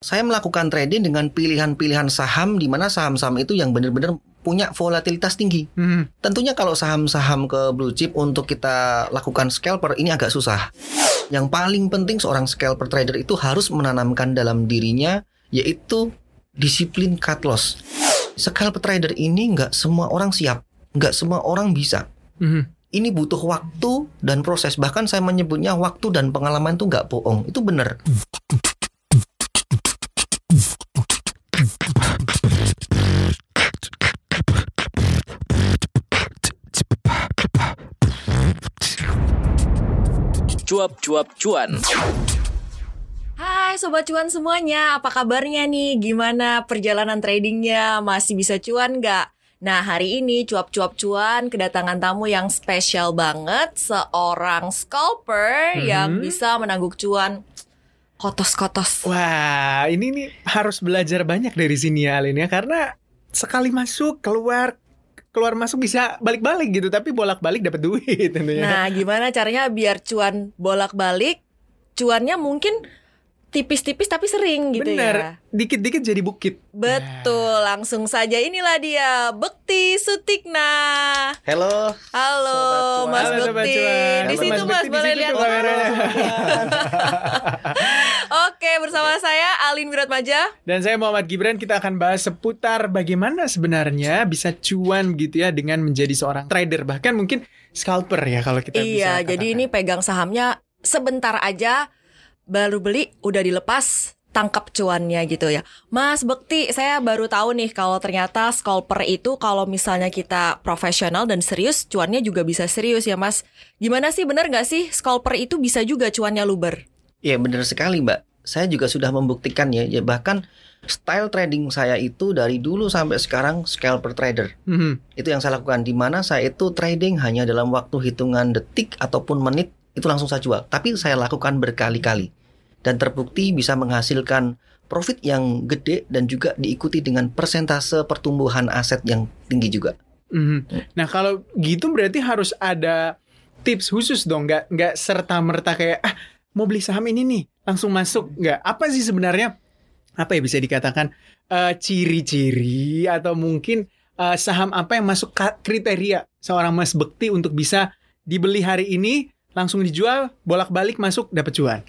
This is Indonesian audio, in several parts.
Saya melakukan trading dengan pilihan-pilihan saham di mana saham-saham itu yang benar-benar punya volatilitas tinggi. Hmm. Tentunya kalau saham-saham ke blue chip untuk kita lakukan scalper ini agak susah. Yang paling penting seorang scalper trader itu harus menanamkan dalam dirinya yaitu disiplin cut loss. Scalper trader ini nggak semua orang siap, nggak semua orang bisa. Hmm. Ini butuh waktu dan proses. Bahkan saya menyebutnya waktu dan pengalaman itu nggak bohong. Itu benar. Cuap-cuap cuan. Hai Sobat Cuan semuanya, apa kabarnya nih? Gimana perjalanan tradingnya? Masih bisa cuan nggak? Nah hari ini cuap-cuap cuan kedatangan tamu yang spesial banget Seorang scalper yang Mhm. bisa menangguk cuan kotos-kotos Wah, ini nih harus belajar banyak dari sini ya Alin ya karena sekali masuk keluar keluar masuk bisa balik-balik gitu tapi bolak-balik dapat duit tentunya. Nah gimana caranya biar cuan bolak-balik Cuannya mungkin tipis-tipis tapi sering gitu Bener, ya dikit-dikit jadi bukit. Betul, langsung saja inilah dia Bekti Sutikna Halo. Halo Sobat. Mas Halo, Bekti. Di Halo, situ Mas Mas, boleh lihat kameranya. Oke bersama saya Alin Wiratmaja Dan saya Muhammad Gibran kita akan bahas seputar bagaimana sebenarnya bisa cuan gitu ya dengan menjadi seorang trader bahkan mungkin scalper ya kalau kita bisa Iya jadi ini pegang sahamnya sebentar aja Baru beli udah dilepas tangkap cuannya gitu ya Mas Bekti saya baru tahu nih kalau ternyata scalper itu kalau misalnya kita profesional dan serius cuannya juga bisa serius ya Mas Gimana sih bener nggak sih scalper itu bisa juga cuannya luber? Ya benar sekali Mbak. Saya juga sudah membuktikan ya. ya bahkan style trading saya itu dari dulu sampai sekarang scalper trader. Mhm. Itu yang saya lakukan di mana saya itu trading hanya dalam waktu hitungan detik ataupun menit itu langsung saya jual. Tapi saya lakukan berkali-kali dan terbukti bisa menghasilkan profit yang gede dan juga diikuti dengan persentase pertumbuhan aset yang tinggi juga. Mhm. Nah kalau gitu berarti harus ada tips khusus dong, nggak nggak serta merta kayak ah mau beli saham ini nih langsung masuk nggak? Apa sih sebenarnya apa ya bisa dikatakan eh, ciri-ciri atau mungkin eh, saham apa yang masuk kriteria seorang Mas Bekti untuk bisa dibeli hari ini langsung dijual bolak-balik masuk dapat cuan?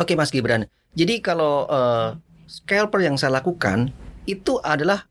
Oke Mas Gibran. Jadi kalau eh, scalper yang saya lakukan itu adalah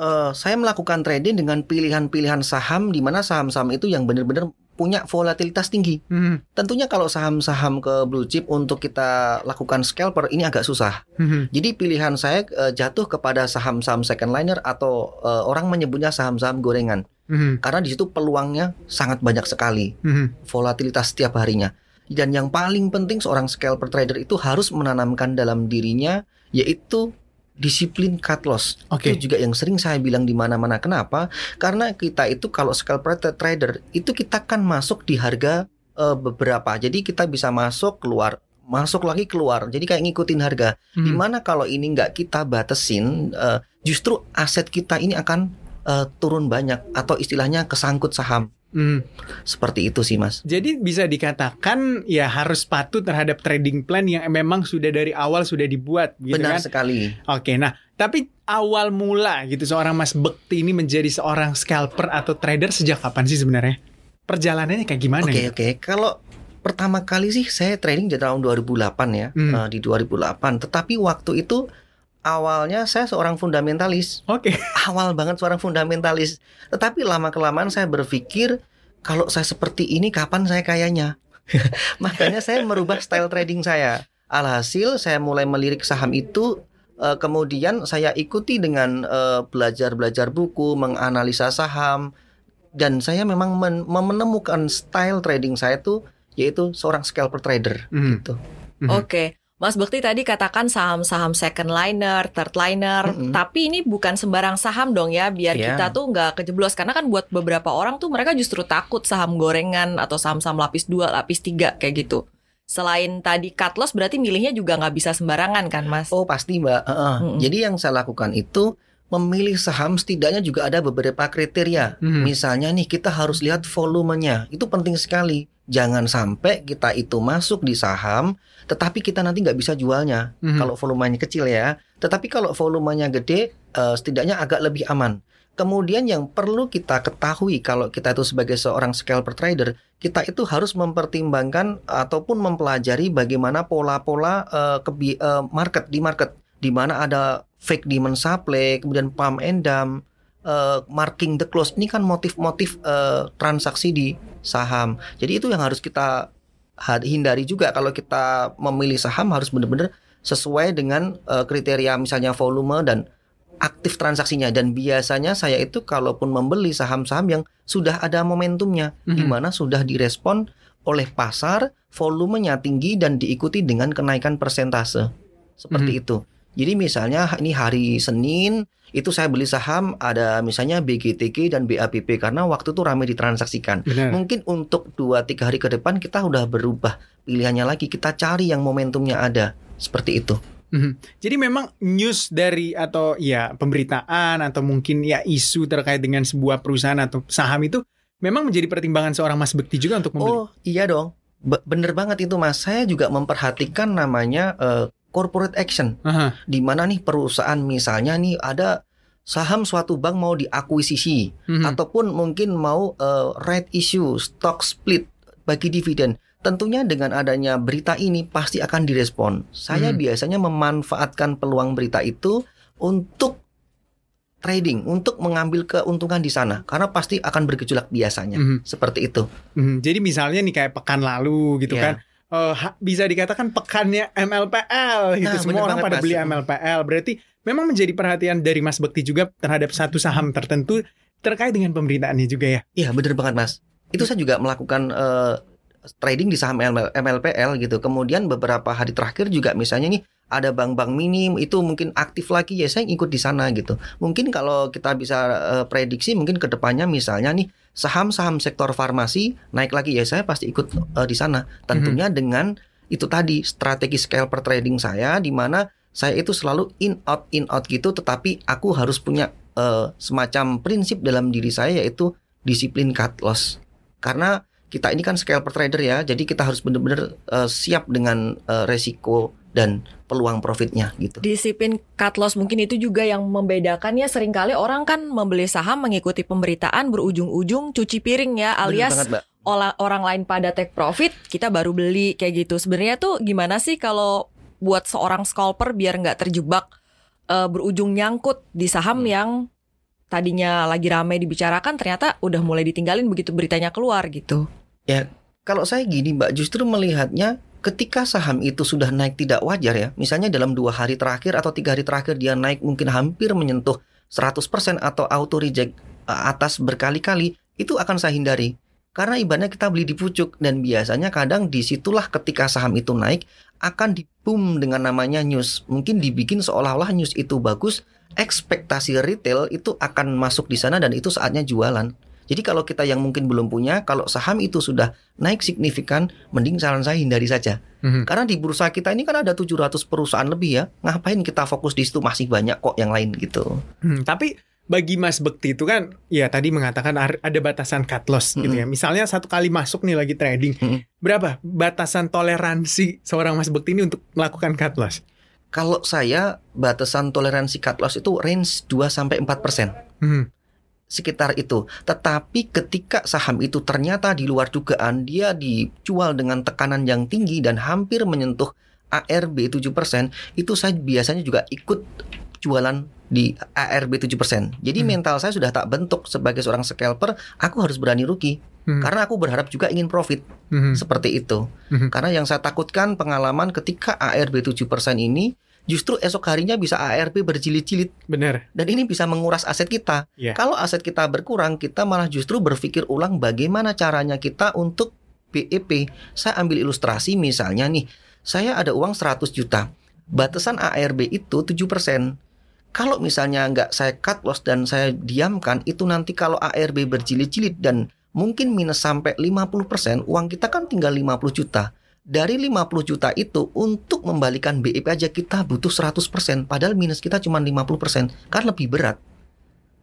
eh, saya melakukan trading dengan pilihan-pilihan saham di mana saham-saham itu yang benar-benar punya volatilitas tinggi. Mhm. Tentunya kalau saham-saham ke blue chip untuk kita lakukan scalper ini agak susah. Mhm. Jadi pilihan saya eh, jatuh kepada saham-saham second liner atau eh, orang menyebutnya saham-saham gorengan Mhm. karena di situ peluangnya sangat banyak sekali Mhm. volatilitas setiap harinya. Dan yang paling penting seorang scalper trader itu harus menanamkan dalam dirinya yaitu disiplin cut loss. Oke. Itu juga yang sering saya bilang di mana-mana. Kenapa? Karena kita itu kalau scalper tra- trader itu kita kan masuk di harga eh, beberapa. Jadi kita bisa masuk keluar masuk lagi keluar. Jadi kayak ngikutin harga. Mhm. Di mana kalau ini nggak kita batesin, eh, justru aset kita ini akan eh, turun banyak atau istilahnya kesangkut saham. Mhm. Seperti itu sih, Mas. Jadi bisa dikatakan ya harus patuh terhadap trading plan yang memang sudah dari awal sudah dibuat gitu Benar kan. sekali. Oke, nah tapi awal mula gitu seorang Mas Bekti ini menjadi seorang scalper atau trader sejak kapan sih sebenarnya? Perjalanannya kayak gimana? Oke gitu? oke. Kalau pertama kali sih saya trading di tahun 2008 ya, Hmm. eh, di 2008. Tetapi waktu itu awalnya saya seorang fundamentalis, Oke. awal banget seorang fundamentalis. Tetapi lama kelamaan saya berpikir kalau saya seperti ini kapan saya kayanya? Makanya saya merubah style trading saya. Alhasil saya mulai melirik saham itu. eh, kemudian saya ikuti dengan eh, belajar-belajar buku, menganalisa saham, dan saya memang men- menemukan style trading saya tuh yaitu seorang scalper trader Mhm. gitu. Mhm. Oke, Mas Bekti tadi katakan saham-saham second liner, third liner, Mm-mm. tapi ini bukan sembarang saham dong ya, biar Iya. kita tuh nggak kejeblos. Karena kan buat beberapa orang tuh mereka justru takut saham gorengan atau saham-saham lapis 2, lapis 3 kayak gitu. Selain tadi cut loss berarti milihnya juga nggak bisa sembarangan kan Mas? Oh pasti mbak. Heeh. Mm-mm. Jadi yang saya lakukan itu memilih saham setidaknya juga ada beberapa kriteria. Mhm. Misalnya nih kita harus lihat volumenya, itu penting sekali. Jangan sampai kita itu masuk di saham, tetapi kita nanti nggak bisa jualnya. Mhm. Kalau volumenya kecil ya. Tetapi kalau volumenya gede, eh, setidaknya agak lebih aman. Kemudian yang perlu kita ketahui kalau kita itu sebagai seorang scalper trader, kita itu harus mempertimbangkan ataupun mempelajari bagaimana pola-pola eh, kebi- eh, market di market, di mana ada fake demand supply, kemudian pump and dump, eh, marking the close. Ini kan motif-motif eh, transaksi di saham. Jadi itu yang harus kita hindari juga kalau kita memilih saham harus benar-benar sesuai dengan eh, kriteria misalnya volume dan aktif transaksinya dan biasanya saya itu kalaupun membeli saham-saham yang sudah ada momentumnya di Mhm. mana sudah direspon oleh pasar, volumenya tinggi dan diikuti dengan kenaikan persentase. Seperti Mhm. itu. Jadi misalnya ini hari Senin itu saya beli saham ada misalnya BGTG dan BAPP karena waktu itu ramai ditransaksikan. Benar. Mungkin untuk 2-3 hari ke depan kita udah berubah pilihannya lagi. Kita cari yang momentumnya ada. Seperti itu. Mhm. Jadi memang news dari atau ya pemberitaan atau mungkin ya isu terkait dengan sebuah perusahaan atau saham itu memang menjadi pertimbangan seorang Mas Bekti juga untuk membeli. Oh iya dong. Be- bener banget itu mas. Saya juga memperhatikan namanya eh, corporate action. Aha. Di mana nih perusahaan misalnya nih ada saham suatu bank mau diakuisisi Mhm. ataupun mungkin mau eh, right issue, stock split bagi dividen. Tentunya dengan adanya berita ini pasti akan direspon. Saya Hmm. biasanya memanfaatkan peluang berita itu untuk trading, untuk mengambil keuntungan di sana karena pasti akan bergejolak biasanya. Mhm. Seperti itu. Mhm. Jadi misalnya nih kayak pekan lalu gitu Iya. kan. Ha- bisa dikatakan pekannya MLPL gitu. Nah, Semua orang pada beli MLPL. Berarti memang menjadi perhatian dari Mas Bekti juga terhadap satu saham tertentu terkait dengan pemberitaannya juga ya. Iya bener banget mas. Itu saya juga melakukan eh, trading di saham ML MLPL gitu. Kemudian beberapa hari terakhir juga misalnya nih ada bank-bank minim itu mungkin aktif lagi ya saya ikut di sana gitu. Mungkin kalau kita bisa eh, prediksi mungkin ke depannya misalnya nih saham-saham sektor farmasi naik lagi ya saya pasti ikut eh, di sana. Tentunya dengan itu tadi strategi scalper trading saya di mana saya itu selalu in out in out gitu tetapi aku harus punya eh, semacam prinsip dalam diri saya yaitu disiplin cut loss. Karena kita ini kan scalper trader ya, jadi kita harus benar-benar eh, siap dengan eh, resiko dan peluang profitnya gitu. Disiplin cut loss mungkin itu juga yang membedakannya sering kali orang kan membeli saham mengikuti pemberitaan berujung-ujung cuci piring ya alias banget, orang lain pada take profit kita baru beli kayak gitu. Sebenarnya tuh gimana sih kalau buat seorang scalper biar nggak terjebak eh, berujung nyangkut di saham Hmm. yang tadinya lagi ramai dibicarakan ternyata udah mulai ditinggalin begitu beritanya keluar gitu. Kalau saya gini Mbak, justru melihatnya ketika saham itu sudah naik tidak wajar ya, misalnya dalam dua hari terakhir atau tiga hari terakhir dia naik mungkin hampir menyentuh 100% atau auto reject eh, atas berkali-kali, itu akan saya hindari. Karena ibaratnya kita beli di pucuk dan biasanya kadang di situlah ketika saham itu naik akan diboom dengan namanya news. Mungkin dibikin seolah-olah news itu bagus, ekspektasi retail itu akan masuk di sana dan itu saatnya jualan. Jadi kalau kita yang mungkin belum punya, kalau saham itu sudah naik signifikan, mending saran saya hindari saja. Mhm. Karena di bursa kita ini kan ada 700 perusahaan lebih ya. Ngapain kita fokus di situ masih banyak kok yang lain gitu. Hmm, tapi bagi Mas Bekti itu kan ya tadi mengatakan ada batasan cut loss gitu ya. Misalnya satu kali masuk nih lagi trading. Mm-mm. Berapa batasan toleransi seorang Mas Bekti ini untuk melakukan cut loss? Kalau saya batasan toleransi cut loss itu range 2 sampai 4%. Hmm. Sekitar itu. Tetapi ketika saham itu ternyata di luar dugaan dia dijual dengan tekanan yang tinggi dan hampir menyentuh ARB 7%, itu saya biasanya juga ikut jualan di ARB 7%. Jadi Hmm. mental saya sudah tak bentuk sebagai seorang scalper, aku harus berani rugi. Hmm. Karena aku berharap juga ingin profit Mhm. seperti itu. Mhm. Karena yang saya takutkan pengalaman ketika ARB 7% ini justru esok harinya bisa ARB berjilid-jilid Benar. dan ini bisa menguras aset kita. Iya. Kalau aset kita berkurang, kita malah justru berpikir ulang bagaimana caranya kita untuk BEP. Saya ambil ilustrasi misalnya nih, saya ada uang 100 juta. Batasan ARB itu 7%. Kalau misalnya nggak saya cut loss dan saya diamkan, itu nanti kalau ARB berjilid-jilid dan mungkin minus sampai 50%, uang kita kan tinggal 50 juta. Dari 50 juta itu untuk membalikan BEP aja kita butuh 100%, padahal minus kita cuma 50%. Kan lebih berat.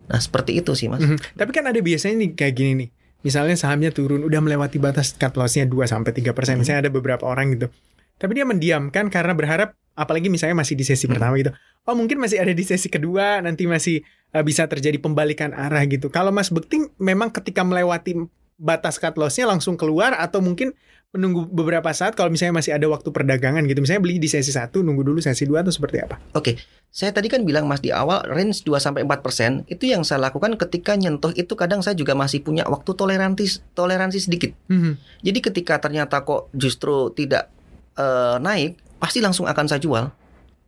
Nah, seperti itu sih, Mas. Mhm. Tapi kan ada biasanya nih kayak gini nih. misalnya sahamnya turun udah melewati batas cut loss-nya 2 sampai 3%. Hmm. Misalnya ada beberapa orang gitu. Tapi dia mendiamkan karena berharap apalagi misalnya masih di sesi Hmm. pertama gitu. Oh, mungkin masih ada di sesi kedua, nanti masih uh, bisa terjadi pembalikan arah gitu. Kalau Mas Bekti memang ketika melewati batas cut loss-nya langsung keluar atau mungkin menunggu beberapa saat kalau misalnya masih ada waktu perdagangan gitu. Misalnya beli di sesi 1, nunggu dulu sesi 2 atau seperti apa? Oke, saya tadi kan bilang Mas di awal range 2 sampai 4% itu yang saya lakukan ketika nyentuh itu kadang saya juga masih punya waktu toleransi toleransi sedikit. Mhm. Jadi ketika ternyata kok justru tidak eh, naik, pasti langsung akan saya jual.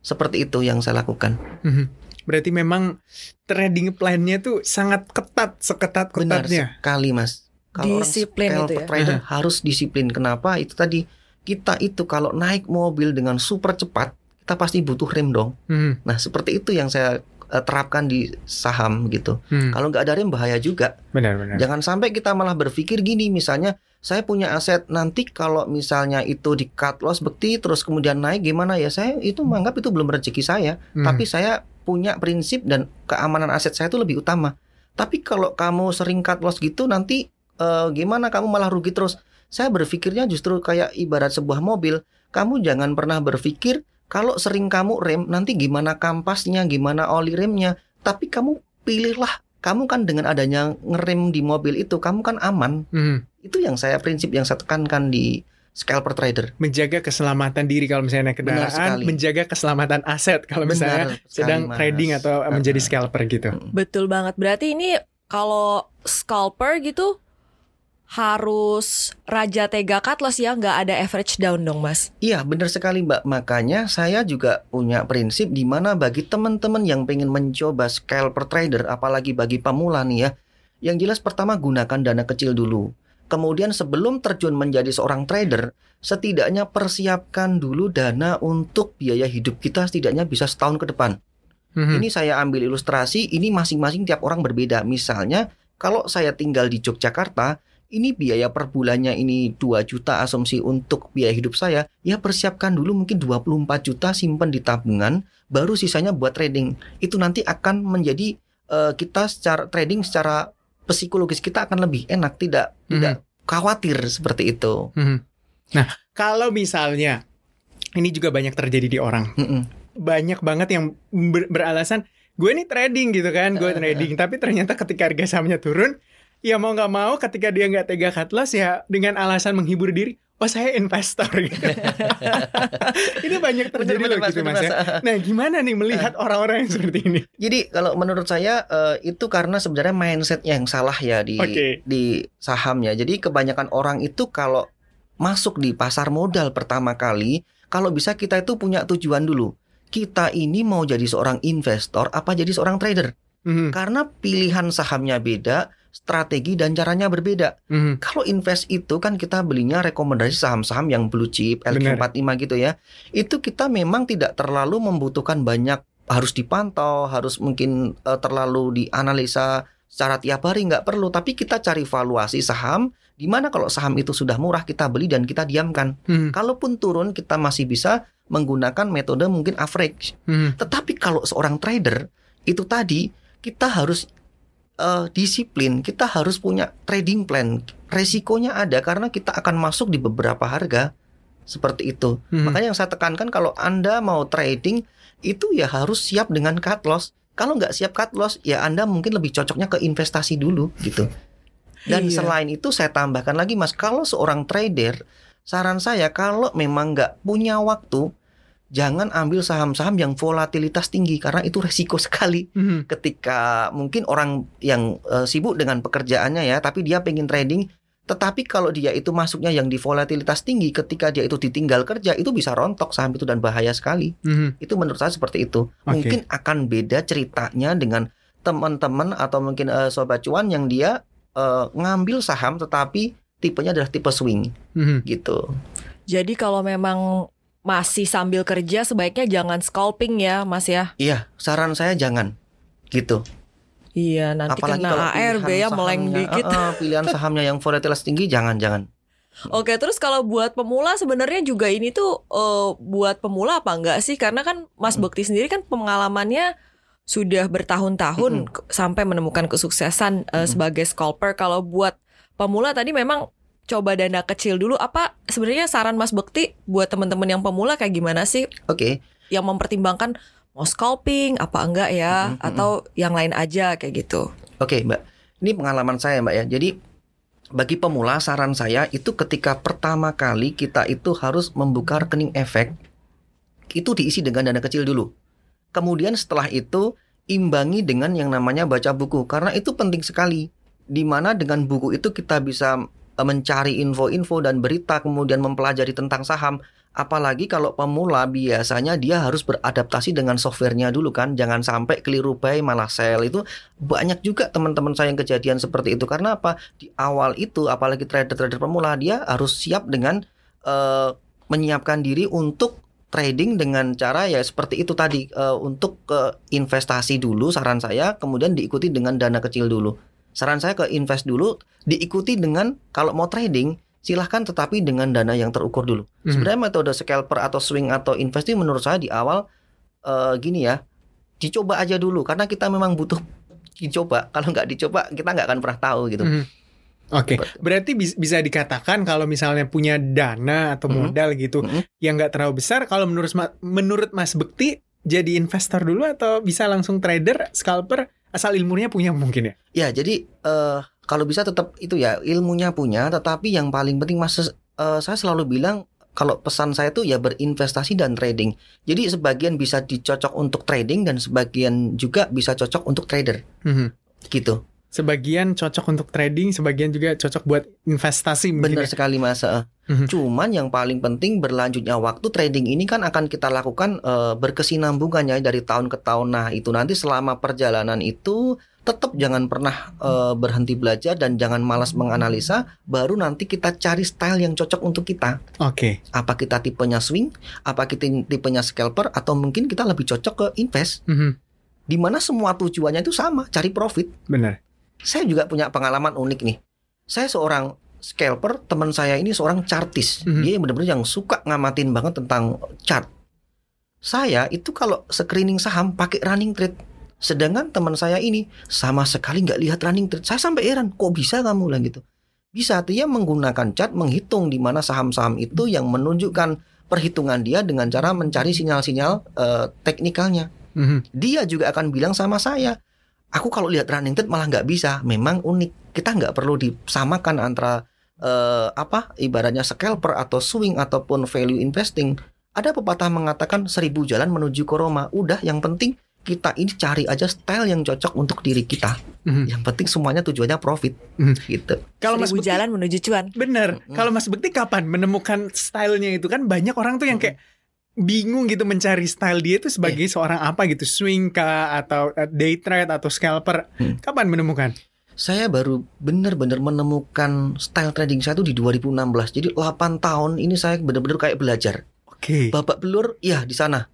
Seperti itu yang saya lakukan. Mhm. Berarti memang trading plan-nya tuh sangat ketat, seketat Benar sekali, Mas. Orang Disiplin scalper itu ya. trader harus disiplin. Kenapa? Itu tadi kita itu kalau naik mobil dengan super cepat, kita pasti butuh rem dong. Mhm. Nah, seperti itu yang saya eh, terapkan di saham gitu. Mhm. Kalau nggak ada rem bahaya juga. Benar-benar. Jangan sampai kita malah berpikir gini, misalnya saya punya aset nanti kalau misalnya itu di cut loss bekti terus kemudian naik gimana ya? Saya itu menganggap itu belum rezeki saya, Mhm. tapi saya punya prinsip dan keamanan aset saya itu lebih utama. Tapi kalau kamu sering cut loss gitu nanti eh, gimana kamu malah rugi terus? Saya berpikirnya justru kayak ibarat sebuah mobil. Kamu jangan pernah berpikir kalau sering kamu rem nanti gimana kampasnya, gimana oli remnya. Tapi kamu pilihlah kamu kan dengan adanya ngerem di mobil itu kamu kan aman. Mhm. Itu yang saya prinsip yang saya tekankan di scalper trader. menjaga keselamatan diri kalau misalnya naik kendaraan, menjaga keselamatan aset kalau misalnya Benar sedang Mas. trading atau menjadi scalper gitu. Betul banget. Berarti ini kalau scalper gitu harus raja tega cut loss ya, nggak ada average down dong, Mas. Iya benar sekali Mbak. Makanya saya juga punya prinsip di mana bagi teman-teman yang pengen mencoba scalper trader, apalagi bagi pemula nih ya. Yang jelas pertama gunakan dana kecil dulu. Kemudian sebelum terjun menjadi seorang trader, setidaknya persiapkan dulu dana untuk biaya hidup kita setidaknya bisa setahun ke depan. Mhm. Ini saya ambil ilustrasi, ini masing-masing tiap orang berbeda. Misalnya, kalau saya tinggal di Yogyakarta, ini biaya per bulannya ini 2 juta asumsi untuk biaya hidup saya, ya persiapkan dulu mungkin 24 juta simpan di tabungan, baru sisanya buat trading. Itu nanti akan menjadi eh, kita secara trading secara psikologis kita akan lebih enak, tidak tidak khawatir seperti itu. Mhm. Nah, kalau misalnya ini juga banyak terjadi di orang. Mm-mm. Banyak banget yang ber- beralasan gue ini trading gitu kan, gue Uh, uh, trading. Tapi ternyata ketika harga sahamnya turun, ya mau nggak mau ketika dia nggak tega cut loss ya dengan alasan menghibur diri, oh saya investor gitu. ini banyak terjadi Bener-bener, loh Mas, gitu bener, mas ya. Mas. Nah gimana nih melihat orang-orang yang seperti ini? Jadi kalau menurut saya eh, itu karena sebenarnya mindsetnya yang salah ya di Oke. di sahamnya. Jadi kebanyakan orang itu kalau masuk di pasar modal pertama kali, kalau bisa kita itu punya tujuan dulu. Kita ini mau jadi seorang investor apa jadi seorang trader? Mhm, Karena pilihan sahamnya beda, strategi dan caranya berbeda. mhm. Kalau invest itu kan kita belinya rekomendasi saham-saham yang blue chip, Benar. LQ45 gitu ya. Itu kita memang tidak terlalu membutuhkan banyak harus dipantau, harus mungkin eh, terlalu dianalisa secara tiap hari nggak perlu, tapi kita cari valuasi saham di mana kalau saham itu sudah murah kita beli dan kita diamkan. Mhm, Kalaupun turun kita masih bisa menggunakan metode mungkin average. mhm. Tetapi kalau seorang trader itu tadi kita harus eh, disiplin, kita harus punya trading plan. Resikonya ada karena kita akan masuk di beberapa harga seperti itu. Mhm. Makanya yang saya tekankan kalau Anda mau trading itu ya harus siap dengan cut loss. Kalau nggak siap cut loss ya Anda mungkin lebih cocoknya ke investasi dulu gitu. Dan Iya. selain itu saya tambahkan lagi Mas, kalau seorang trader saran saya kalau memang nggak punya waktu jangan ambil saham-saham yang volatilitas tinggi karena itu resiko sekali Mhm. ketika mungkin orang yang eh, sibuk dengan pekerjaannya ya tapi dia pengen trading tetapi kalau dia itu masuknya yang di volatilitas tinggi ketika dia itu ditinggal kerja itu bisa rontok saham itu dan bahaya sekali Mhm. itu menurut saya seperti itu Oke. mungkin akan beda ceritanya dengan teman-teman atau mungkin eh, sobat cuan yang dia eh, ngambil saham tetapi tipenya adalah tipe swing Mhm. gitu Jadi kalau memang masih sambil kerja sebaiknya jangan scalping ya, Mas ya. iya saran saya jangan gitu Iya, nanti apalagi kena ARB ya meleng dikit. eh, eh, pilihan sahamnya yang volatilitas tinggi jangan jangan Oke, terus kalau buat pemula sebenarnya juga ini tuh eh, buat pemula apa enggak sih? Karena kan Mas Hmm. Bekti sendiri kan pengalamannya sudah bertahun-tahun ke- sampai menemukan kesuksesan eh, Mm-mm. sebagai scalper. Kalau buat pemula tadi memang coba dana kecil dulu. Apa sebenarnya saran Mas Bekti buat teman-teman yang pemula kayak gimana sih? Oke, Yang mempertimbangkan mau scalping apa enggak ya Mm-mm, atau yang lain aja kayak gitu. Oke, Mbak. Ini pengalaman saya, Mbak ya. Jadi bagi pemula saran saya itu ketika pertama kali kita itu harus membuka rekening efek itu diisi dengan dana kecil dulu. Kemudian setelah itu imbangi dengan yang namanya baca buku karena itu penting sekali. Di mana dengan buku itu kita bisa mencari info-info dan berita kemudian mempelajari tentang saham. Apalagi kalau pemula biasanya dia harus beradaptasi dengan softwarenya dulu kan. Jangan sampai keliru buy malah sell itu banyak juga teman-teman saya yang kejadian seperti itu. Karena apa? Di awal itu apalagi trader-trader pemula dia harus siap dengan eh, menyiapkan diri untuk trading dengan cara ya seperti itu tadi eh, untuk ke investasi dulu saran saya kemudian diikuti dengan dana kecil dulu. Saran saya ke invest dulu diikuti dengan kalau mau trading silahkan tetapi dengan dana yang terukur dulu. Mhm. Sebenarnya metode scalper atau swing atau invest itu menurut saya di awal eh, gini ya dicoba aja dulu karena kita memang butuh dicoba kalau nggak dicoba kita nggak akan pernah tahu gitu. Mhm. Oke, Seperti- berarti bis- bisa dikatakan kalau misalnya punya dana atau Mhm. modal gitu Mhm. yang nggak terlalu besar, kalau menurut menurut Mas Bekti jadi investor dulu atau bisa langsung trader, scalper asal ilmunya punya mungkin ya? Ya, jadi eh kalau bisa tetap itu ya ilmunya punya, tetapi yang paling penting mas eh, saya selalu bilang kalau pesan saya tuh ya berinvestasi dan trading. Jadi sebagian bisa dicocok untuk trading dan sebagian juga bisa cocok untuk trader Mhm. gitu. Sebagian cocok untuk trading, sebagian juga cocok buat investasi Benar ya? sekali mas. Mhm. Cuman yang paling penting berlanjutnya waktu trading ini kan akan kita lakukan eh, berkesinambungannya dari tahun ke tahun. Nah itu nanti selama perjalanan itu tetap jangan pernah eh, berhenti belajar dan jangan malas menganalisa. Baru nanti kita cari style yang cocok untuk kita. Oke, Apa kita tipenya swing, apa kita tipenya scalper, atau mungkin kita lebih cocok ke invest. Mhm. Di mana semua tujuannya itu sama, cari profit. benar. Saya juga punya pengalaman unik nih. Saya seorang scalper, teman saya ini seorang chartis. Mhm. Dia benar-benar yang suka ngamatin banget tentang chart. Saya itu kalau screening saham pakai running trade. Sedangkan teman saya ini sama sekali nggak lihat running trade. Saya sampai heran, kok bisa kamu lah gitu. Bisa dia menggunakan chart menghitung di mana saham-saham itu yang menunjukkan perhitungan dia dengan cara mencari sinyal-sinyal eh, teknikalnya Mhm. dia juga akan bilang sama saya aku kalau lihat running trade malah nggak bisa memang unik kita nggak perlu disamakan antara eh, apa ibaratnya scalper atau swing ataupun value investing ada pepatah mengatakan seribu jalan menuju ke Roma udah yang penting kita ini cari aja style yang cocok untuk diri kita Mhm. yang penting semuanya tujuannya profit Mhm. gitu Kalau Mas Seribu Bekti jalan menuju cuan. Bener. Mm-mm. Kalau Mas Bekti kapan menemukan stylenya itu kan banyak orang tuh yang kayak bingung gitu mencari style dia itu sebagai seorang apa gitu swing kah atau uh, day trade atau scalper. Hmm. Kapan menemukan? saya baru benar-benar menemukan style trading saya itu di 2016 jadi 8 tahun ini saya benar-benar kayak belajar Oke. babak belur ya di sana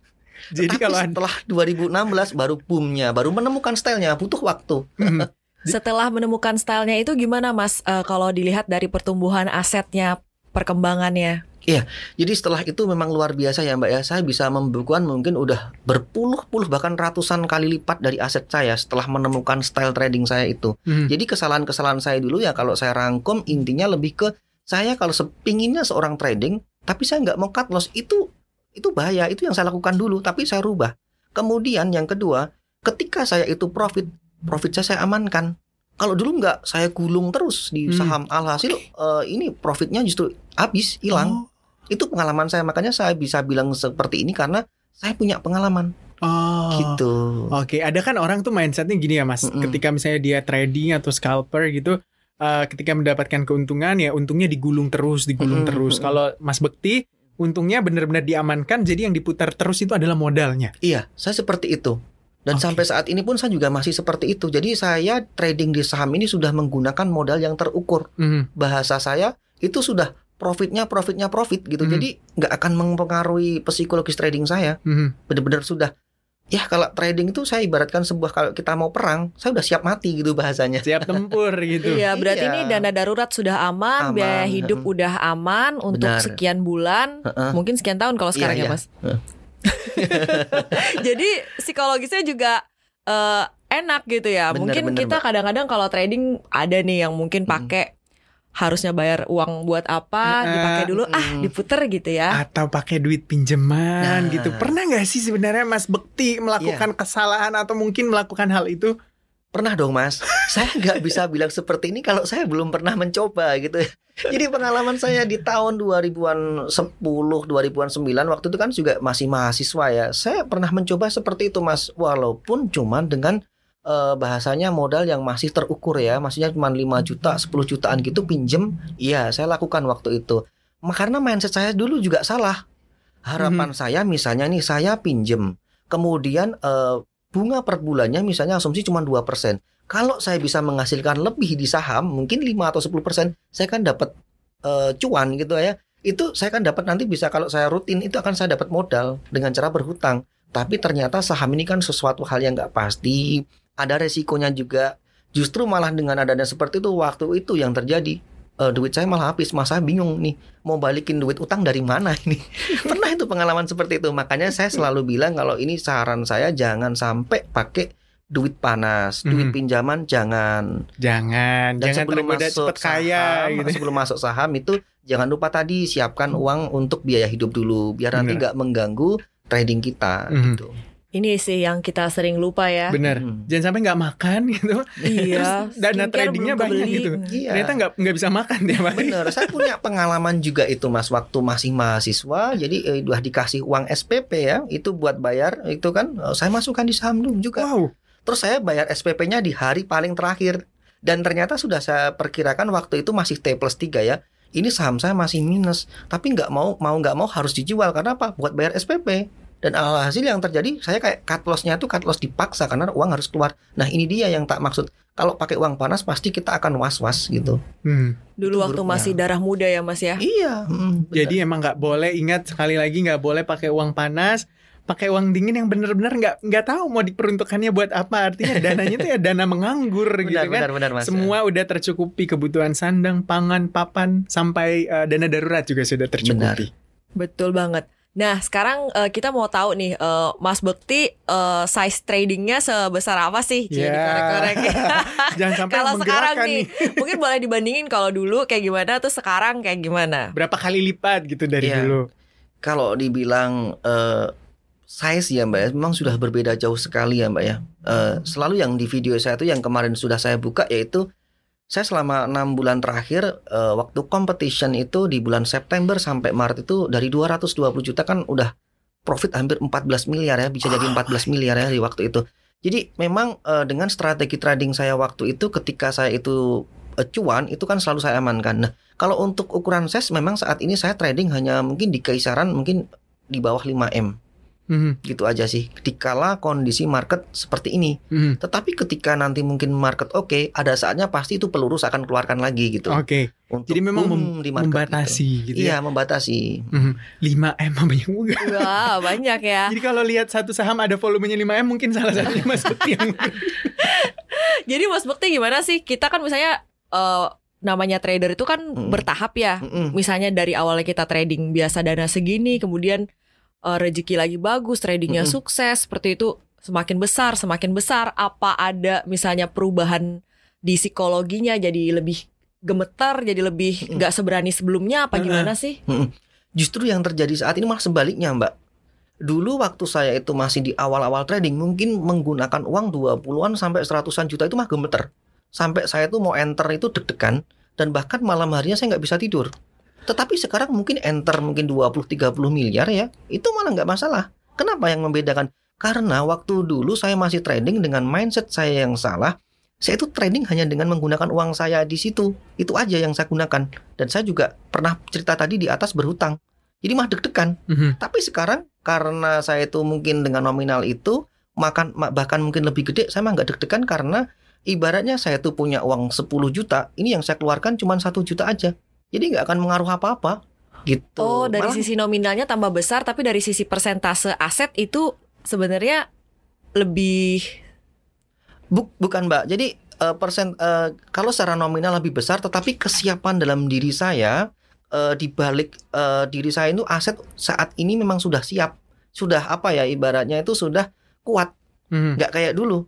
Jadi Tapi kalau setelah 2016 baru boomnya, baru menemukan stylenya, butuh waktu. Mhm. Setelah menemukan stylenya itu gimana Mas eh, kalau dilihat dari pertumbuhan asetnya, perkembangannya? Jadi setelah itu memang luar biasa ya Mbak ya. Saya bisa membukukan mungkin udah berpuluh-puluh bahkan ratusan kali lipat dari aset saya setelah menemukan style trading saya itu. Mhm. Jadi kesalahan-kesalahan saya dulu ya kalau saya rangkum intinya lebih ke saya kalau sepinginnya seorang trading tapi saya nggak mau cut loss itu itu bahaya itu yang saya lakukan dulu tapi saya rubah. Kemudian yang kedua ketika saya itu profit profit saya saya amankan. Kalau dulu nggak saya gulung terus di Hmm. saham alhasil eh, ini profitnya justru habis hilang. Oh. Itu pengalaman saya makanya saya bisa bilang seperti ini karena saya punya pengalaman Oh. gitu. Oke, ada kan orang tuh mindsetnya gini ya mas, Mm-mm. ketika misalnya dia trading atau scalper gitu, eh, ketika mendapatkan keuntungan ya untungnya digulung terus, digulung Mm-mm, terus. mm-mm. Kalau Mas Bekti, untungnya benar-benar diamankan, jadi yang diputar terus itu adalah modalnya. Iya, saya seperti itu. Dan Oke. sampai saat ini pun saya juga masih seperti itu. Jadi saya trading di saham ini sudah menggunakan modal yang terukur. Mhm. Bahasa saya itu sudah profitnya profitnya profit gitu. Hmm. Jadi nggak akan mempengaruhi psikologis trading saya. Mhm. Benar-benar sudah. Ya kalau trading itu saya ibaratkan sebuah kalau kita mau perang, saya udah siap mati gitu bahasanya. Siap tempur gitu. Iya, berarti Iya. ini dana darurat sudah aman, Aman, biaya hidup mm. udah aman untuk Benar. sekian bulan, Heeh. mungkin sekian tahun kalau Iya, sekarang ya iya. Mas. Jadi psikologisnya juga eh, enak gitu ya. Benar, mungkin benar, kita kadang-kadang kalau trading ada nih yang mungkin Mm. pakai harusnya bayar uang buat apa, Heeh, dipakai dulu ah mm. diputer gitu ya. Atau pakai duit pinjaman Nah. gitu. Pernah nggak sih sebenarnya Mas Bekti melakukan Iya. kesalahan atau mungkin melakukan hal itu? Pernah dong mas, saya nggak bisa bilang seperti ini kalau saya belum pernah mencoba gitu. Jadi pengalaman saya di tahun 2000-an 10, 2000-an 9 waktu itu kan juga masih mahasiswa ya. Saya pernah mencoba seperti itu mas, walaupun cuman dengan eh, bahasanya modal yang masih terukur ya, maksudnya cuma 5 juta, 10 jutaan gitu pinjem. Iya, saya lakukan waktu itu. Karena mindset saya dulu juga salah. Harapan saya misalnya nih saya pinjem, kemudian eh, bunga per bulannya misalnya asumsi cuma 2%. Kalau saya bisa menghasilkan lebih di saham, mungkin 5 atau 10%, saya kan dapat eh, cuan gitu ya. Itu saya kan dapat nanti bisa kalau saya rutin itu akan saya dapat modal dengan cara berhutang. Tapi ternyata saham ini kan sesuatu hal yang nggak pasti, ada resikonya juga. Justru malah dengan adanya seperti itu waktu itu yang terjadi. Eh, duit saya malah habis, masa bingung nih mau balikin duit utang dari mana ini. Pernah itu pengalaman seperti itu. Makanya saya selalu bilang kalau ini saran saya jangan sampai pakai duit panas, duit Mhm. pinjaman jangan. Jangan, Dan jangan sebelum masuk cepet kaya saham, gitu. sebelum masuk saham itu jangan lupa tadi siapkan uang untuk biaya hidup dulu biar nanti nggak mengganggu trading kita Mhm. gitu. Ini sih yang kita sering lupa ya. Bener. Mhm. Jangan sampai nggak makan gitu. Iya. Terus dana tradingnya banyak gitu. Iya. Ternyata nggak nggak bisa makan hari. Bener, saya punya pengalaman juga itu mas waktu masih mahasiswa, jadi eh, udah dikasih uang SPP ya, itu buat bayar itu kan, eh, saya masukkan di saham dulu juga. Wow. Terus saya bayar SPP-nya di hari paling terakhir. Dan ternyata sudah saya perkirakan waktu itu masih T plus 3 ya. Ini saham saya masih minus. Tapi nggak mau mau nggak mau harus dijual. Karena apa? Buat bayar SPP. Dan alhasil yang terjadi saya kayak cut loss-nya tuh cut loss dipaksa karena uang harus keluar. Nah ini dia yang tak maksud. Kalau pakai uang panas pasti kita akan was-was gitu. Hmm. Dulu Itu waktu buruknya. masih darah muda ya Mas ya. Iya. mm, benar. Jadi emang nggak boleh ingat sekali lagi nggak boleh pakai uang panas, pakai uang dingin yang bener-bener nggak nggak tahu mau diperuntukannya buat apa. Artinya dananya itu ya dana menganggur gitu benar, kan. benar, benar, Mas. Semua udah tercukupi kebutuhan sandang, pangan, papan, sampai eh, dana darurat juga sudah tercukupi. Betul banget. Nah, sekarang eh, kita mau tahu nih, eh, Mas Bekti eh, size tradingnya sebesar apa sih? Jadi Ya. korek-korek. Jangan sampai kalau sekarang menggerakkan nih, mungkin boleh dibandingin kalau dulu kayak gimana, terus sekarang kayak gimana? Berapa kali lipat gitu dari Iya. dulu. Kalau dibilang eh, size ya Mbak ya, memang sudah berbeda jauh sekali ya Mbak ya. Eh, selalu yang di video saya itu yang kemarin sudah saya buka yaitu saya selama enam bulan terakhir eh, waktu competition itu di bulan September sampai Maret itu dari 220 juta kan udah profit hampir 14 miliar ya bisa jadi 14 miliar ya di waktu itu. Jadi memang eh, dengan strategi trading saya waktu itu ketika saya itu eh, cuan itu kan selalu saya amankan. Nah, kalau untuk ukuran size memang saat ini saya trading hanya mungkin di kisaran mungkin di bawah 5M Mhm, gitu aja sih. Dikala kondisi market seperti ini. mhm. Tetapi ketika nanti mungkin market oke, ada saatnya pasti itu pelurus akan keluarkan lagi gitu. Oke, Untuk jadi memang mem- di market membatasi gitu. gitu, ya. Iya, membatasi. Mhm. 5M apa banyak juga. Wah, banyak ya. Jadi kalau lihat satu saham ada volumenya 5M mungkin salah satunya Mas Bekti yang Jadi Mas Bekti gimana sih? Kita kan misalnya eh, namanya trader itu kan Mm. bertahap ya. Mm-mm. Misalnya dari awalnya kita trading biasa dana segini, kemudian eh, rezeki lagi bagus, tradingnya Mm-mm. sukses, seperti itu semakin besar, semakin besar. Apa ada misalnya perubahan di psikologinya jadi lebih gemetar, jadi lebih nggak seberani sebelumnya? Apa gimana sih? Justru yang terjadi saat ini malah sebaliknya, Mbak. Dulu waktu saya itu masih di awal-awal trading mungkin menggunakan uang 20-an sampai 100-an juta itu mah gemeter. Sampai saya tuh mau enter itu deg-degan dan bahkan malam harinya saya nggak bisa tidur. Tetapi sekarang mungkin enter mungkin 20-30 miliar ya, itu malah nggak masalah. Kenapa yang membedakan? Karena waktu dulu saya masih trading dengan mindset saya yang salah. Saya itu trading hanya dengan menggunakan uang saya di situ. Itu aja yang saya gunakan. Dan saya juga pernah cerita tadi di atas berhutang. Jadi mah deg-degan. Mhm. Tapi sekarang karena saya itu mungkin dengan nominal itu makan ma- bahkan mungkin lebih gede, saya mah nggak deg-degan karena ibaratnya saya tuh punya uang 10 juta, ini yang saya keluarkan cuma satu juta aja. Jadi nggak akan mengaruh apa-apa. Gitu. Oh, dari Malah- sisi nominalnya tambah besar, tapi dari sisi persentase aset itu sebenarnya lebih Bu- bukan Mbak. Jadi eh, persen eh, kalau secara nominal lebih besar, tetapi kesiapan dalam diri saya eh, di balik eh, diri saya itu aset saat ini memang sudah siap, sudah apa ya ibaratnya itu sudah kuat, Mhm. nggak kayak dulu.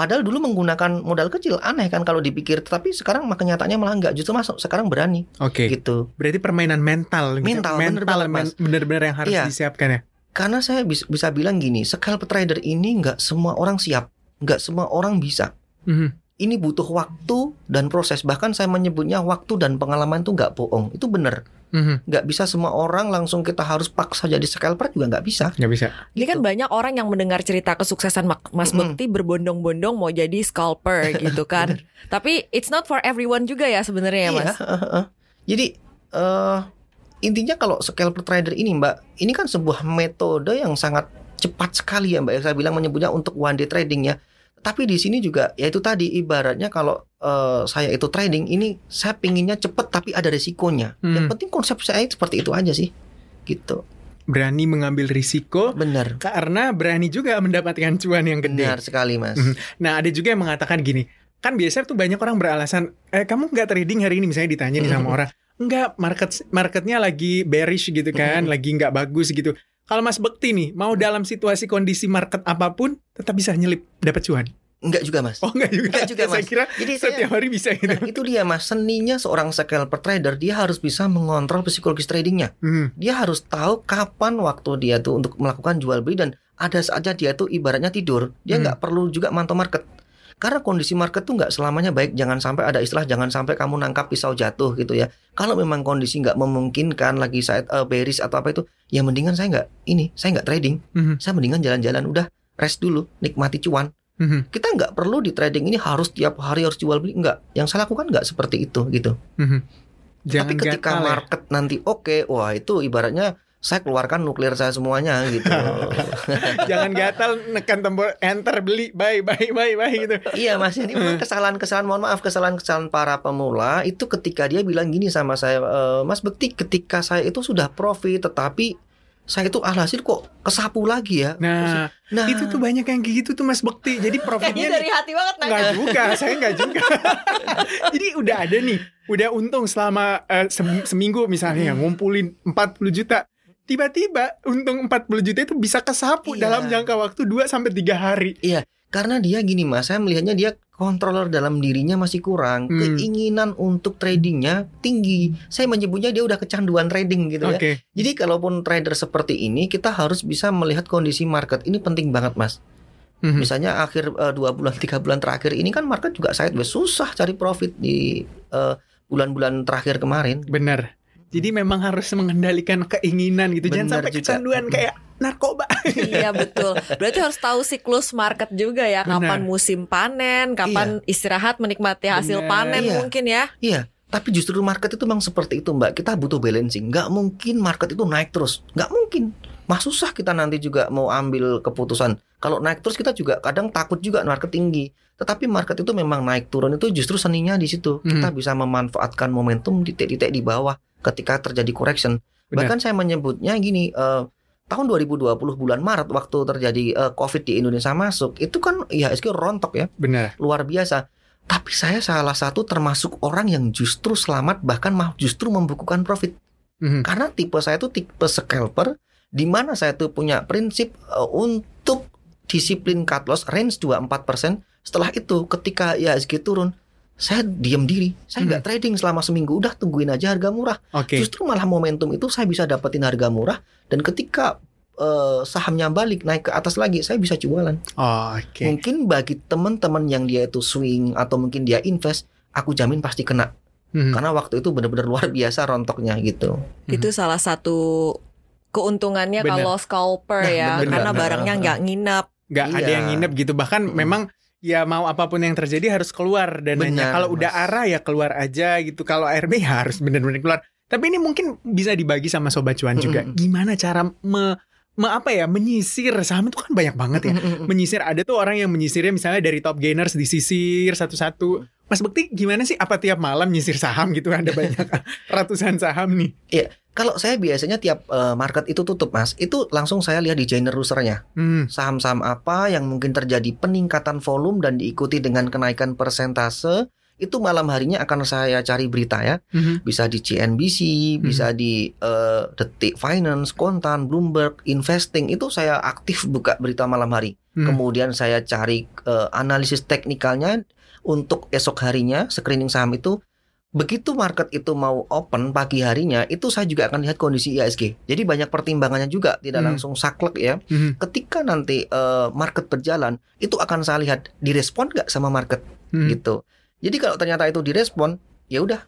Padahal dulu menggunakan modal kecil aneh kan kalau dipikir, tapi sekarang mah kenyataannya malah enggak, justru masuk sekarang berani Oke. gitu. Berarti permainan mental, Mental, bener mental banget, Mas. men- bener-bener yang harus Iya. disiapkan ya. Karena saya bis- bisa bilang gini, scalper trader ini nggak semua orang siap, nggak semua orang bisa. Mhm. Ini butuh waktu dan proses. Bahkan saya menyebutnya waktu dan pengalaman itu nggak bohong. Itu benar. Mhm. Nggak bisa semua orang langsung kita harus paksa jadi scalper juga nggak bisa. Nggak bisa. Ini kan banyak orang yang mendengar cerita kesuksesan Mas Mm-mm. Bekti berbondong-bondong mau jadi scalper gitu kan. Tapi it's not for everyone juga ya sebenarnya ya Mas. Iya, heeh. Jadi eh intinya kalau scalper trader ini Mbak, ini kan sebuah metode yang sangat cepat sekali ya Mbak. Ya, Saya bilang menyebutnya untuk one day trading ya. Tapi di sini juga ya itu tadi ibaratnya kalau eh, saya itu trading ini saya pinginnya cepet tapi ada resikonya. Hmm. Yang penting konsep saya seperti itu aja sih. Gitu. Berani mengambil risiko Benar. karena berani juga mendapatkan cuan yang gede. Benar sekali Mas. Mhm. Nah, ada juga yang mengatakan gini, kan biasanya tuh banyak orang beralasan, eh kamu nggak trading hari ini misalnya ditanya nih sama Mhm. orang, enggak market marketnya lagi bearish gitu kan, Mhm. lagi nggak bagus gitu. Kalau Mas Bekti nih mau dalam situasi kondisi market apa pun tetap bisa nyelip dapat cuan. Enggak juga Mas. Oh enggak juga. Enggak juga, Saya Mas. kira Jadi saya setiap hari bisa gitu. Nah, itu dia mas seninya seorang scalper trader dia harus bisa mengontrol psikologis tradingnya Hmm, dia harus tahu kapan waktu dia tuh untuk melakukan jual beli dan ada saja dia tuh ibaratnya tidur dia Hmm. nggak perlu juga mantau market karena kondisi market tuh nggak selamanya baik. Jangan sampai ada istilah jangan sampai kamu nangkap pisau jatuh gitu ya. Kalau memang kondisi nggak memungkinkan lagi saat eh, bearish atau apa itu ya mendingan saya nggak ini saya nggak trading. Mhm. saya mendingan jalan-jalan udah rest dulu nikmati cuan. Mhm, kita nggak perlu di trading ini harus tiap hari harus jual beli nggak. Yang saya lakukan nggak seperti itu gitu. Mhm. Jangan tapi ketika ya. market nanti oke, wah itu ibaratnya saya keluarkan nuklir saya semuanya gitu. Jangan gatal nekan tombol enter beli buy buy buy buy gitu. iya mas, ini kesalahan-kesalahan, mohon maaf kesalahan-kesalahan para pemula itu ketika dia bilang gini sama saya, "E, Mas Bekti, ketika saya itu sudah profit, tetapi saya itu alhasil kok kesapu lagi ya. Nah, nah itu tuh banyak yang kayak gitu tuh Mas Bekti. Jadi profitnya nih- dari hati banget nanya. Nggak juga, saya nggak juga. Jadi udah ada nih, udah untung selama sem- seminggu misalnya ngumpulin 40 juta. Tiba-tiba untung 40 juta itu bisa kesapu Iya. dalam jangka waktu 2 sampai 3 hari. karena dia gini mas, saya melihatnya dia controller dalam dirinya masih kurang, Hmm. keinginan untuk tradingnya tinggi. Saya menyebutnya dia udah kecanduan trading gitu ya. Oke. Jadi kalaupun trader seperti ini kita harus bisa melihat kondisi market ini penting banget mas. Mhm. Misalnya akhir eh, dua bulan tiga bulan terakhir ini kan market juga sideways susah cari profit di eh, bulan-bulan terakhir kemarin. Benar. Jadi memang harus mengendalikan keinginan gitu. Jangan Benar sampai juga. kecanduan kayak narkoba. iya betul. Berarti harus tahu siklus market juga ya. Kapan Benar. musim panen, kapan istirahat menikmati hasil Benar. panen Iya. mungkin ya. Iya. Tapi justru market itu memang seperti itu mbak. Kita butuh balancing. Nggak mungkin market itu naik terus. Nggak mungkin. Mas susah kita nanti juga mau ambil keputusan. Kalau naik terus kita juga kadang takut juga market tinggi. Tetapi market itu memang naik turun itu justru seninya di situ. Kita bisa memanfaatkan momentum titik-titik di bawah ketika terjadi correction. Benar. Bahkan saya menyebutnya gini, eh, tahun 2020 bulan Maret waktu terjadi eh, COVID di Indonesia masuk, itu kan IHSG rontok ya, Benar. luar biasa. Tapi saya salah satu termasuk orang yang justru selamat bahkan mah justru membukukan profit. Mhm. Karena tipe saya itu tipe scalper di mana saya tuh punya prinsip eh, untuk disiplin cut loss range 2-4%. Setelah itu ketika IHSG turun, saya diam diri. Saya nggak trading selama seminggu. Udah tungguin aja harga murah. Oke. Justru malah momentum itu saya bisa dapetin harga murah dan ketika eh, sahamnya balik naik ke atas lagi, saya bisa jualan. Oh, Oke. Mungkin bagi teman-teman yang dia itu swing atau mungkin dia invest, aku jamin pasti kena Mhm. karena waktu itu benar-benar luar biasa rontoknya gitu. Itu salah satu keuntungannya Bener. kalau scalper Nah, ya. bener. Karena Bener. barangnya nggak nginep. nggak ada Iya. yang nginep gitu bahkan Mm-mm. memang ya mau apa pun yang terjadi harus keluar dananya. Kalau udah arah ya keluar aja gitu. Kalau ARB ya harus benar-benar keluar. Tapi ini mungkin bisa dibagi sama sobat cuan juga. Gimana cara me- apa ya menyisir. Saham itu kan banyak banget ya. Menyisir. Ada tuh orang yang menyisirnya misalnya dari top gainers disisir satu-satu. Mas Bekti gimana sih apa tiap malam nyisir saham gitu? Ada banyak ratusan saham nih. Kalau saya biasanya tiap eh, market itu tutup mas, itu langsung saya lihat di generusernya hmm. saham-saham apa yang mungkin terjadi peningkatan volume dan diikuti dengan kenaikan persentase itu malam harinya akan saya cari berita ya. Mhm. Bisa di CNBC, bisa di eh, Detik Finance, Kontan, Bloomberg, Investing itu saya aktif buka berita malam hari. Hmm. Kemudian saya cari eh, analisis teknikalnya untuk esok harinya screening saham itu. Begitu market itu mau open pagi harinya, itu saya juga akan lihat kondisi IHSG. Jadi banyak pertimbangannya juga, tidak Hmm. langsung saklek ya. Mhm. Ketika nanti eh, market berjalan, itu akan saya lihat direspon nggak sama market Mhm. gitu. Jadi kalau ternyata itu direspon, ya udah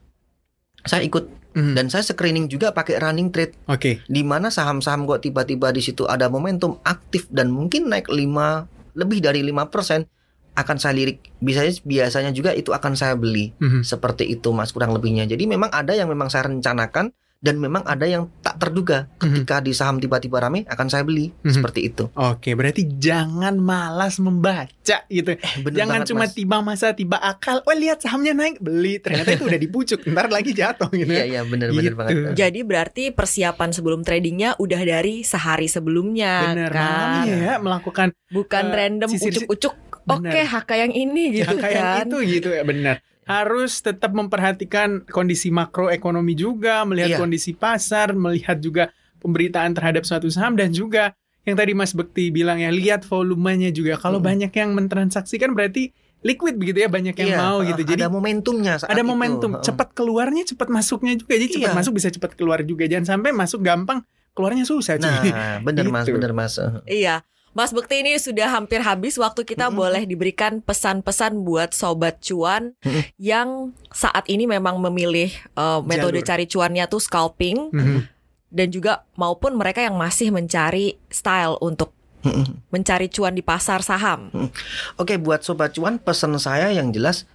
saya ikut Mhm. dan saya screening juga pakai running trade Oke. di mana saham-saham kok tiba-tiba di situ ada momentum aktif dan mungkin naik 5 lebih dari 5% akan saya lirik biasanya biasanya juga itu akan saya beli Mhm. seperti itu Mas kurang lebihnya jadi memang ada yang memang saya rencanakan dan memang ada yang tak terduga ketika di saham tiba-tiba rame akan saya beli Mhm. seperti itu Oke, berarti jangan malas membaca gitu. Eh, bener Jangan banget, cuma Mas. tiba masa tiba akal. Oh lihat sahamnya naik beli. Ternyata itu udah dipucuk. Ntar lagi jatuh gitu. iya iya bener-bener Gitu. banget Jadi berarti persiapan sebelum tradingnya udah dari sehari sebelumnya Bener kan. ya melakukan Bukan Eh, random ucuk-ucuk. Oke, haka yang ini gitu kayak kan. itu gitu ya benar. Harus tetap memperhatikan kondisi makroekonomi juga, melihat Iya. kondisi pasar, melihat juga pemberitaan terhadap suatu saham dan juga yang tadi Mas Bekti bilang ya lihat volumenya juga. Kalau Mm. banyak yang mentransaksikan berarti liquid begitu ya banyak yang Iya, mau eh, gitu. Jadi ada momentumnya saat ada itu. momentum Heeh. cepat keluarnya cepat masuknya juga jadi cepat Iya. masuk bisa cepat keluar juga jangan sampai masuk gampang keluarnya susah Nah, bener mas, Gitu. bener mas. Iya. Mas Bekti ini sudah hampir habis waktu kita Mm-mm. boleh diberikan pesan-pesan buat sobat cuan Mm-mm. yang saat ini memang memilih uh, metode Jalur. cari cuannya tuh scalping Mhm. dan juga maupun mereka yang masih mencari style untuk mencari cuan di pasar saham. Oke, buat sobat cuan, pesan saya yang jelas,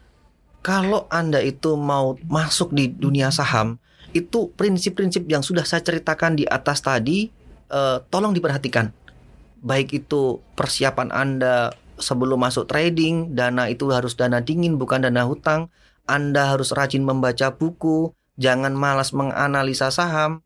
kalau anda itu mau masuk di dunia saham, itu prinsip-prinsip yang sudah saya ceritakan di atas tadi, eh, tolong diperhatikan. Baik itu persiapan anda sebelum masuk trading, dana itu harus dana dingin bukan dana hutang. Anda harus rajin membaca buku, jangan malas menganalisa saham.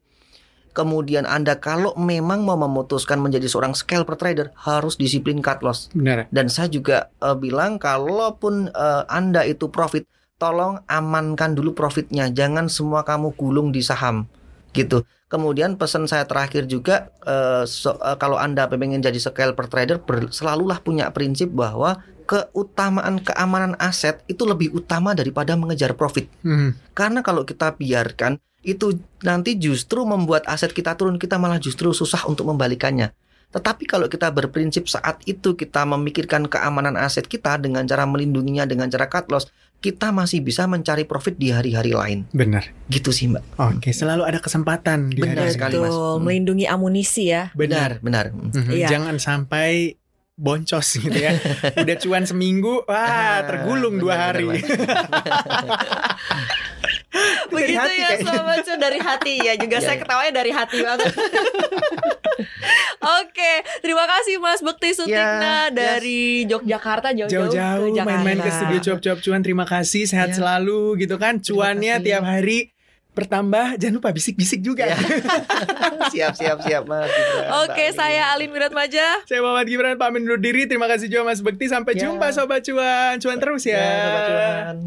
Kemudian Anda kalau memang mau memutuskan menjadi seorang scalper trader harus disiplin cut loss. benar Dan saya juga eh, bilang kalaupun eh, Anda itu profit, tolong amankan dulu profitnya. Jangan semua kamu gulung di saham. Gitu. Kemudian pesan saya terakhir juga eh, so- eh, kalau Anda pengen jadi scalper trader ber- selalulah punya prinsip bahwa keutamaan keamanan aset itu lebih utama daripada mengejar profit. Mhm. Karena kalau kita biarkan itu nanti justru membuat aset kita turun, kita malah justru susah untuk membalikannya. Tetapi kalau kita berprinsip saat itu kita memikirkan keamanan aset kita dengan cara melindunginya dengan cara cut loss, kita masih bisa mencari profit di hari-hari lain. benar Gitu sih, Mbak. oke selalu ada kesempatan di Benar hari-hari. sekali, Mas. Betul, Hmm. melindungi amunisi ya. benar benar. Hmm. Mhm. Iya. jangan sampai boncos gitu ya udah cuan seminggu wah Ah, tergulung dua benar, hari benar, Begitu hati ya kayaknya. sobat cuan dari hati ya juga Iya, saya iya. ketawanya dari hati banget. Oke, terima kasih Mas Bekti Sutikna Ya, dari Yogyakarta jauh-jauh jauh-jauh ke main-main ke studio cuap-cuap cuan terima kasih sehat Ya. selalu gitu kan cuannya tiap hari bertambah jangan lupa bisik-bisik juga Ya. siap, siap, siap, Mas. Gibran, Oke, saya Alin Wiratmaja. Saya Muhammad Gibran pamit undur diri. Terima kasih juga Mas Bekti. Sampai Ya. jumpa Sobat Cuan. Cuan terus ya. Ya, sobat cuan.